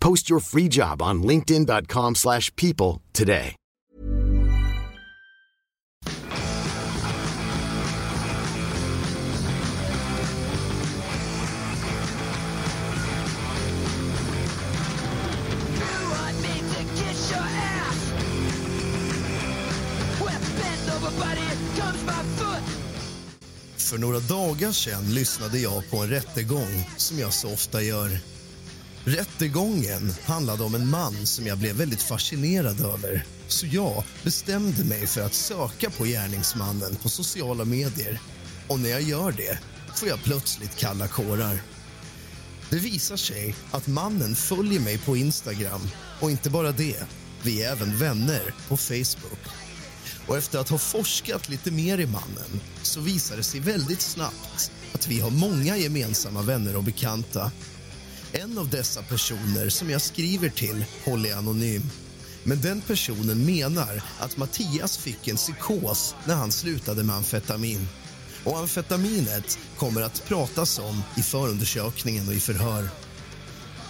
Post your free job on linkedin.com/people slash people today. För några dagar sedan lyssnade jag på en rättegång som jag så ofta gör. Rättegången handlade om en man som jag blev väldigt fascinerad över. Så jag bestämde mig för att söka på gärningsmannen på sociala medier. Och när jag gör det får jag plötsligt kalla kårar. Det visar sig att mannen följer mig på Instagram och inte bara det, vi är även vänner på Facebook. Och efter att ha forskat lite mer i mannen så visar det sig väldigt snabbt att vi har många gemensamma vänner och bekanta. En av dessa personer som jag skriver till håller jag anonym. Men den personen menar att Mattias fick en psykos när han slutade med amfetamin. Och amfetaminet kommer att pratas om i förundersökningen och i förhör.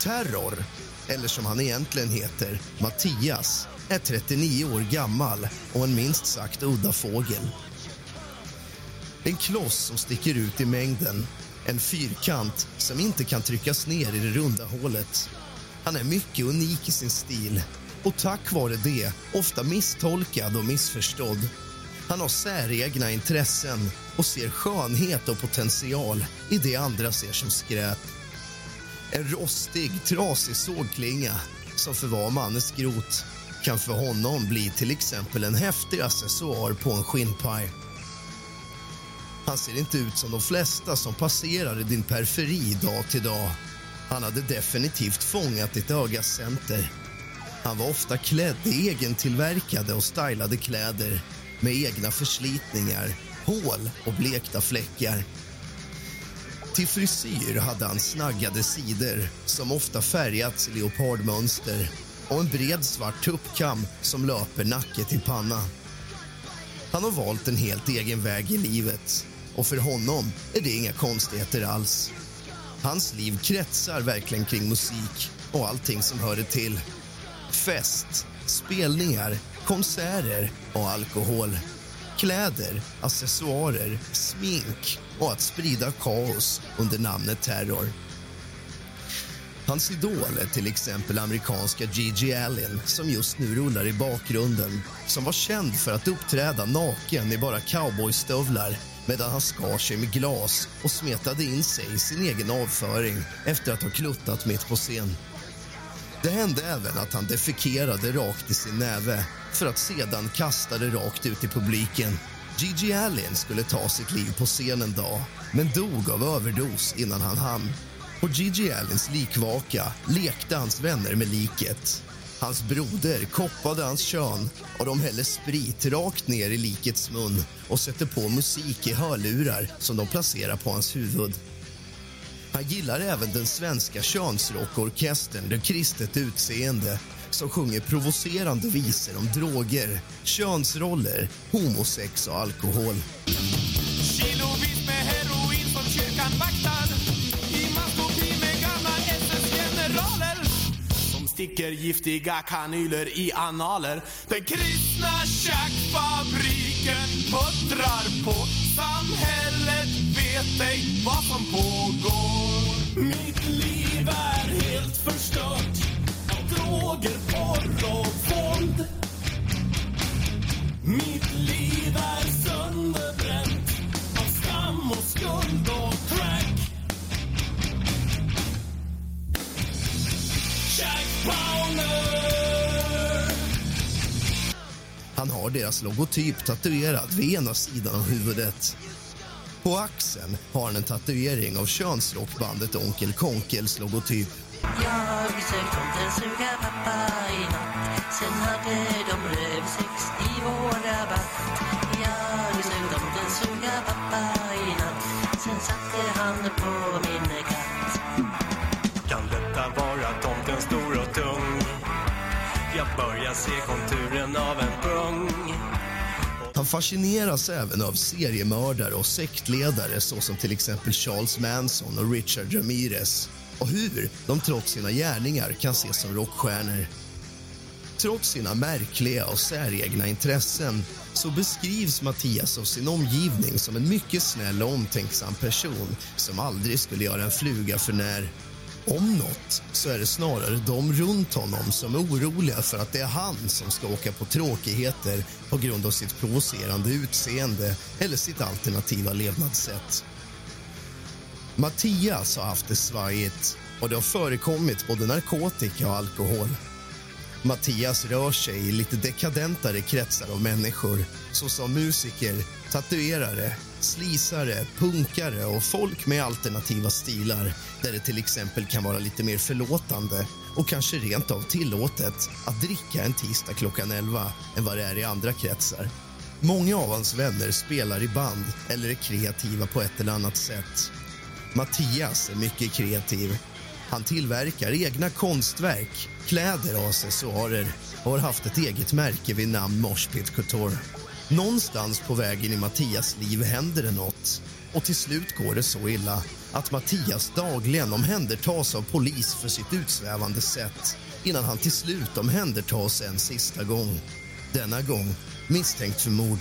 Terror, eller som han egentligen heter, Mattias är 39 år gammal och en minst sagt udda fågel. En kloss som sticker ut i mängden. En fyrkant som inte kan tryckas ner i det runda hålet. Han är mycket unik i sin stil och tack vare det ofta misstolkad och missförstådd. Han har säregna intressen och ser skönhet och potential i det andra ser som skräp. En rostig, trasig sågklinga som för var man skrot kan för honom bli till exempel en häftig accessoar på en skinnpaj. Han ser inte ut som de flesta som passerar i din periferi dag till dag. Han hade definitivt fångat ditt ögas center. Han var ofta klädd i egentillverkade och stylade kläder med egna förslitningar, hål och blekta fläckar. Till frisyr hade han snaggade sidor som ofta färgats i leopardmönster och en bred svart tuppkam som löper nacke till panna. Han har valt en helt egen väg i livet och för honom är det inga konstigheter alls. Hans liv kretsar verkligen kring musik och allting som hör det till. Fest, spelningar, konserter och alkohol. Kläder, accessoarer, smink och att sprida kaos under namnet terror. Hans idol är till exempel amerikanska Gigi Allen som just nu rullar i bakgrunden som var känd för att uppträda naken i bara cowboystövlar medan han skar sig med glas och smetade in sig i sin egen avföring efter att ha kluttat mitt på scen. Det hände även att han defekerade rakt i sin näve för att sedan kasta det rakt ut i publiken. Gigi Allen skulle ta sitt liv på scen en dag men dog av överdos innan han hann. På Gigi Allens likvaka lekte hans vänner med liket. Hans broder koppade hans kön och de häller sprit rakt ner i likets mun och sätter på musik i hörlurar som de placerar på hans huvud. Han gillar även den svenska könsrockorkestern Det kristet utseende som sjunger provocerande visor om droger, könsroller, homosex och alkohol. Dricker giftiga kanyler i analer. Den kristna tjackfabriken puttrar på. Samhället vet ej vad som pågår. Mitt liv är helt förstört Av droger, porr och våld. Mitt deras logotyp tatuerad vid ena sidan av huvudet. På axeln har han en tatuering av könsrockbandet Onkel Konkels logotyp. Jag sög tomten suga pappa i natt Sen hade de rövsex i vår rabatt Jag sög tomten suga pappa i natt Sen satte han på min katt Kan detta vara tomten stor och tung? Jag börjar se pung. Han fascineras även av seriemördare och sektledare såsom till exempel Charles Manson och Richard Ramirez och hur de trots sina gärningar kan ses som rockstjärnor. Trots sina märkliga och säregna intressen så beskrivs Mattias av sin omgivning som en mycket snäll och omtänksam person som aldrig skulle göra en fluga för när. Om något så är det snarare de runt honom som är oroliga för att det är han som ska åka på tråkigheter på grund av sitt provocerande utseende eller sitt alternativa levnadssätt. Mattias har haft det svajigt och det har förekommit både narkotika och alkohol. Mattias rör sig i lite dekadentare kretsar av människor såsom musiker, tatuerare, slisare, punkare och folk med alternativa stilar där det till exempel kan vara lite mer förlåtande och kanske rent av tillåtet att dricka en tisdag klockan 11 än vad det är i andra kretsar. Många av hans vänner spelar i band eller är kreativa på ett eller annat sätt. Mattias är mycket kreativ. Han tillverkar egna konstverk, kläder och accessoarer och har haft ett eget märke vid namn Moshpit Couture. Någonstans på vägen i Mattias liv händer det något och till slut går det så illa att Mattias dagligen omhändertas av polis för sitt utsvävande sätt innan han till slut omhändertas en sista gång. Denna gång misstänkt för mord.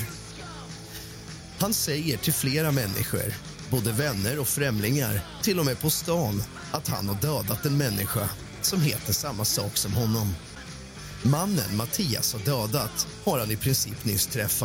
Han säger till flera människor, både vänner och främlingar till och med på stan, att han har dödat en människa som heter samma sak som honom. Mannen Mattias har dödat har han i princip nyss träffat.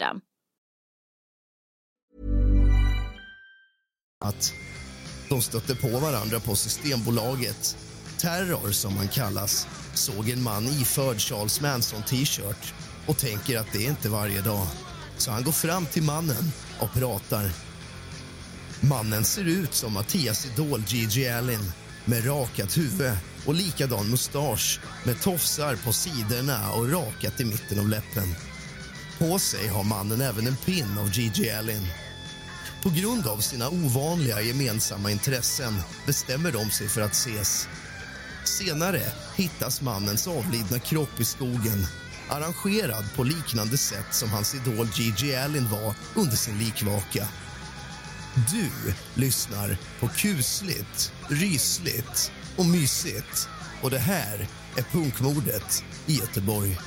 Att de stötte på varandra på Systembolaget. Terror, som han kallas, såg en man iförd Charles Manson-t-shirt och tänker att det är inte varje dag. Så han går fram till mannen och pratar. Mannen ser ut som Mattias idol Gigi Allen med rakat huvud och likadan mustasch med tofsar på sidorna och rakat i mitten av läppen. På sig har mannen även en pin av Gigi Allen. På grund av sina ovanliga gemensamma intressen bestämmer de sig för att ses. Senare hittas mannens avlidna kropp i skogen arrangerad på liknande sätt som hans idol Gigi Allen var under sin likvaka. Du lyssnar på kusligt, rysligt och mysigt. Och det här är punkmordet i Göteborg.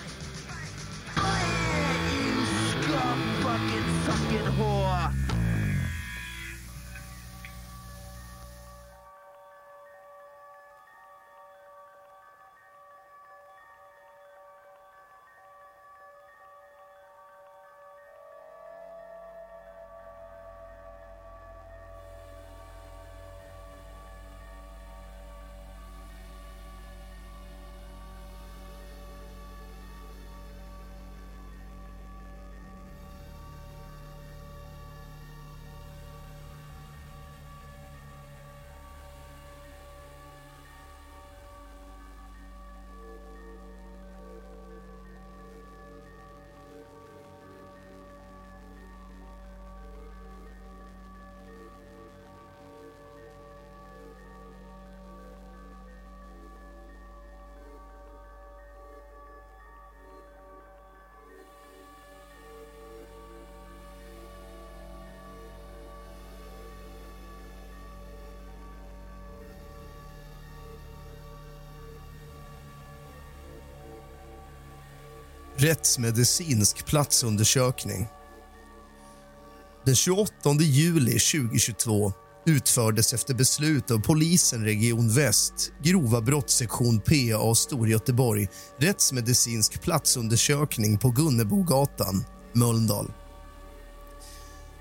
Rättsmedicinsk platsundersökning. Den 28 juli 2022 utfördes efter beslut av polisen Region Väst, grova brottssektion PA Storgöteborg rättsmedicinsk platsundersökning på Gunnebogatan, Mölndal.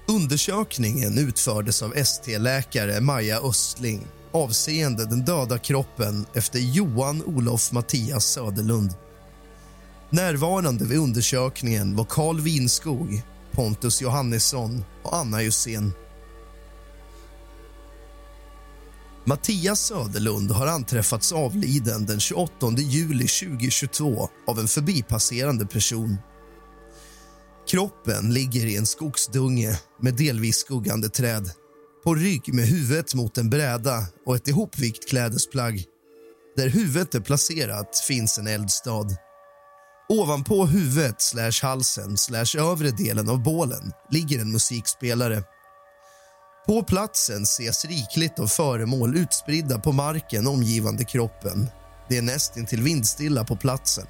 Undersökningen utfördes av ST-läkare Maja Östling avseende den döda kroppen efter Johan Olof Mattias Söderlund. Närvarande vid undersökningen var Carl Winskog, Pontus Johannesson och Anna Jusén. Mattias Söderlund har anträffats avliden den 28 juli 2022 av en förbipasserande person. Kroppen ligger i en skogsdunge med delvis skuggande träd på rygg med huvudet mot en bräda och ett ihopvikt klädesplagg. Där huvudet är placerat finns en eldstad. Ovanpå huvudet slash halsen slash övre delen av bålen ligger en musikspelare. På platsen ses rikligt av föremål utspridda på marken omgivande kroppen. Det är nästintill vindstilla på platsen.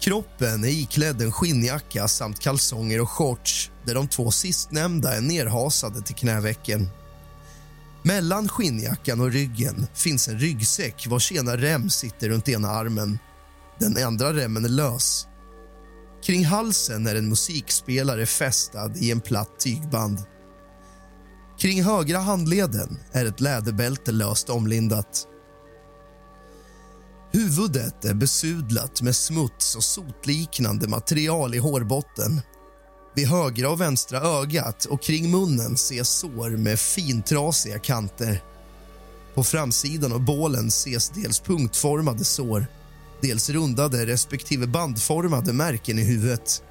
Kroppen är iklädd en skinnjacka samt kalsonger och shorts där de två sistnämnda är nerhasade till knävecken. Mellan skinnjackan och ryggen finns en ryggsäck vars ena rem sitter runt ena armen. Den andra remmen är lös. Kring halsen är en musikspelare fästad i en platt tygband. Kring högra handleden är ett läderbälte löst omlindat. Huvudet är besudlat med smuts och sotliknande material i hårbotten. Vid högra och vänstra ögat och kring munnen ses sår med fintrasiga kanter. På framsidan av bålen ses dels punktformade sår dels rundade respektive bandformade märken i huvudet.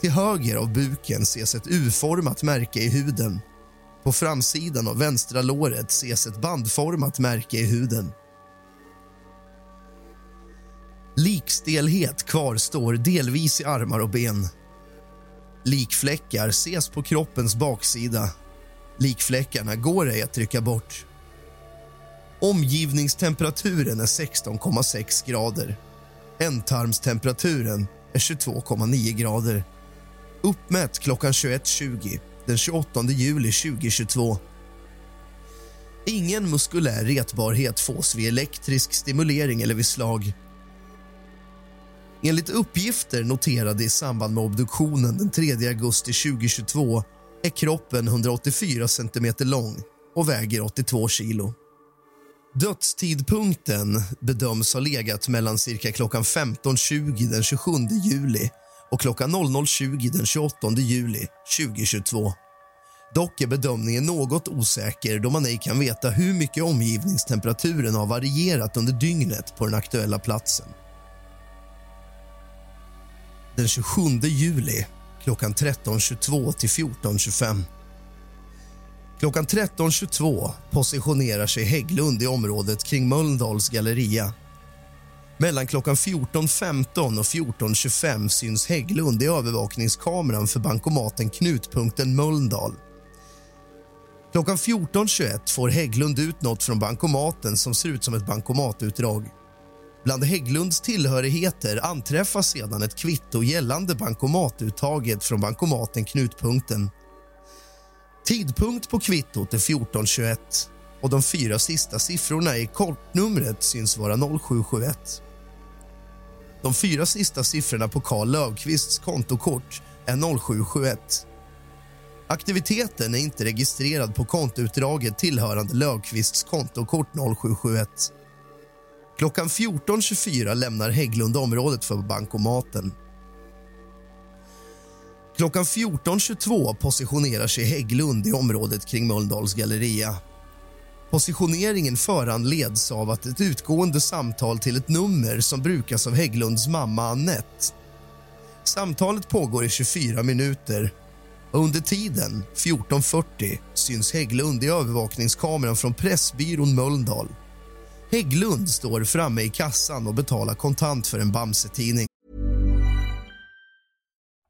Till höger av buken ses ett U-format märke i huden. På framsidan av vänstra låret ses ett bandformat märke i huden. Likstelhet kvarstår delvis i armar och ben. Likfläckar ses på kroppens baksida. Likfläckarna går ej att trycka bort. Omgivningstemperaturen är 16,6 grader. Ändtarmstemperaturen är 22,9 grader. Uppmätt klockan 21.20 den 28 juli 2022. Ingen muskulär retbarhet fås vid elektrisk stimulering eller vid slag. Enligt uppgifter noterade i samband med obduktionen den 3 augusti 2022 är kroppen 184 cm lång och väger 82 kilo. Dödstidpunkten bedöms ha legat mellan cirka klockan 15.20 den 27 juli och klockan 00.20 den 28 juli 2022. Dock är bedömningen något osäker då man ej kan veta hur mycket omgivningstemperaturen har varierat under dygnet på den aktuella platsen. Den 27 juli klockan 13.22 till 14.25 Klockan 13.22 positionerar sig Hägglund i området kring Mölndals galleria. Mellan klockan 14.15 och 14.25 syns Hägglund i övervakningskameran för bankomaten Knutpunkten Mölndal. Klockan 14.21 får Hägglund ut något från bankomaten som ser ut som ett bankomatutdrag. Bland Hägglunds tillhörigheter anträffas sedan ett kvitto gällande bankomatuttaget från bankomaten Knutpunkten. Tidpunkt på kvittot är 14.21 och de fyra sista siffrorna i kortnumret syns vara 0771. De fyra sista siffrorna på Karl Löfqvists kontokort är 0771. Aktiviteten är inte registrerad på kontoutdraget tillhörande Löfqvists kontokort 0771. Klockan 14.24 lämnar Hägglund området för bankomaten. Klockan 14.22 positionerar sig Hägglund i området kring Mölndals galleria. Positioneringen föranleds av att ett utgående samtal till ett nummer som brukas av Hägglunds mamma Annette. Samtalet pågår i 24 minuter och under tiden, 14.40, syns Hägglund i övervakningskameran från Pressbyrån Mölndal. Hägglund står framme i kassan och betalar kontant för en Bamse-tidning.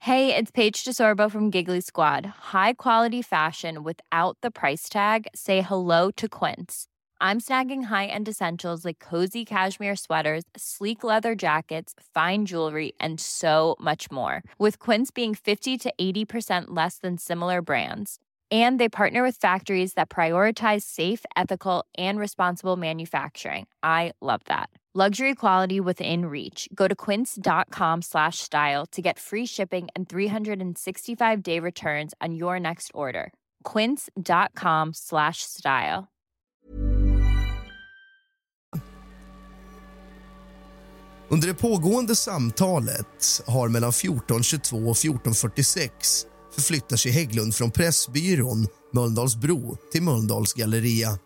det är Paige DeSorbo från Giggly Squad. High quality fashion without the price tag. Say hello to Quince. I'm snagging high-end essentials like cozy cashmere sweaters, sleek leather jackets, fine jewelry, and so much more. With Quince being 50 to 80% less than similar brands. And they partner with factories that prioritize safe, ethical, and responsible manufacturing. I love that. Luxury quality within reach. Go to quince.com slash style to get free shipping and 365 day returns on your next order. Quince.com slash style. Under det pågående samtalet har mellan 14.22 och 14.46 förflyttar sig Hägglund från Pressbyrån Mölndalsbro till Mölndals galleria.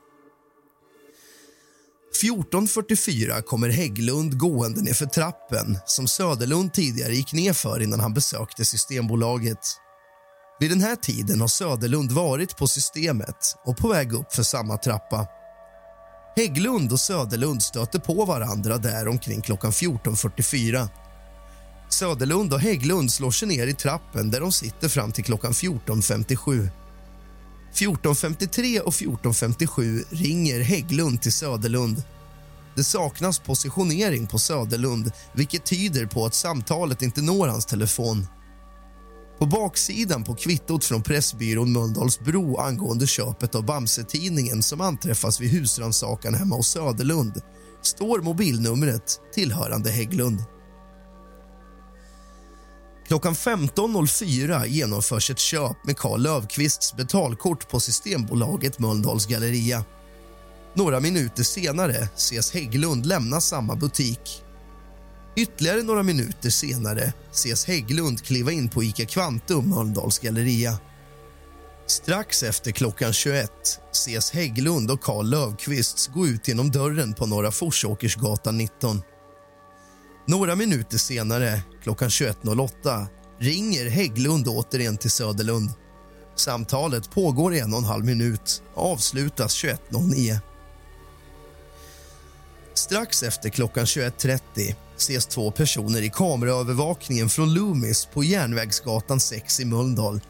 14.44 kommer Hägglund gående nerför trappen som Söderlund tidigare gick ner för innan han besökte Systembolaget. Vid den här tiden har Söderlund varit på Systemet och på väg upp för samma trappa. Hägglund och Söderlund stöter på varandra där omkring klockan 14.44. Söderlund och Hägglund slår sig ner i trappen där de sitter fram till klockan 14.57. 14.53 och 14.57 ringer Hägglund till Söderlund. Det saknas positionering på Söderlund vilket tyder på att samtalet inte når hans telefon. På baksidan på kvittot från Pressbyrån Mölndalsbro angående köpet av Bamse-tidningen som anträffas vid husrannsakan hemma hos Söderlund står mobilnumret tillhörande Hägglund. Klockan 15.04 genomförs ett köp med Karl Löfqvists betalkort på Systembolaget Mölndals galleria. Några minuter senare ses Hägglund lämna samma butik. Ytterligare några minuter senare ses Hägglund kliva in på Ica Kvantum Mölndals galleria. Strax efter klockan 21 ses Hägglund och Karl Löfqvist gå ut genom dörren på Norra Forsåkersgatan 19. Några minuter senare, klockan 21.08 ringer Hägglund återigen till Söderlund. Samtalet pågår i en och en halv minut och avslutas 21.09. Strax efter klockan 21.30 ses två personer i kameraövervakningen från Loomis på Järnvägsgatan 6 i Mölndal.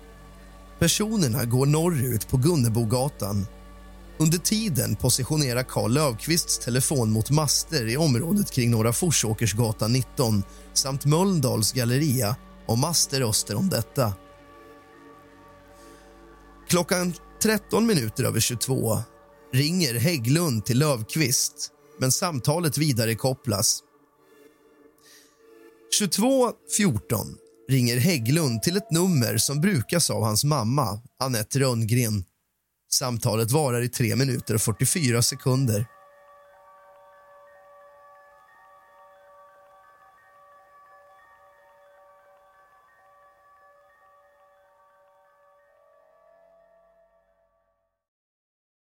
Personerna går norrut på Gunnebogatan. Under tiden positionerar Karl Löfqvists telefon mot master i området kring Norra Forsåkersgatan 19 samt Mölndals galleria och master öster om detta. Klockan 13 minuter över 22 ringer Hägglund till Lövqvist men samtalet vidarekopplas. 22.14 ringer Hägglund till ett nummer som brukas av hans mamma, Annette Rönngren. Samtalet varar i 3 minuter och 44 sekunder.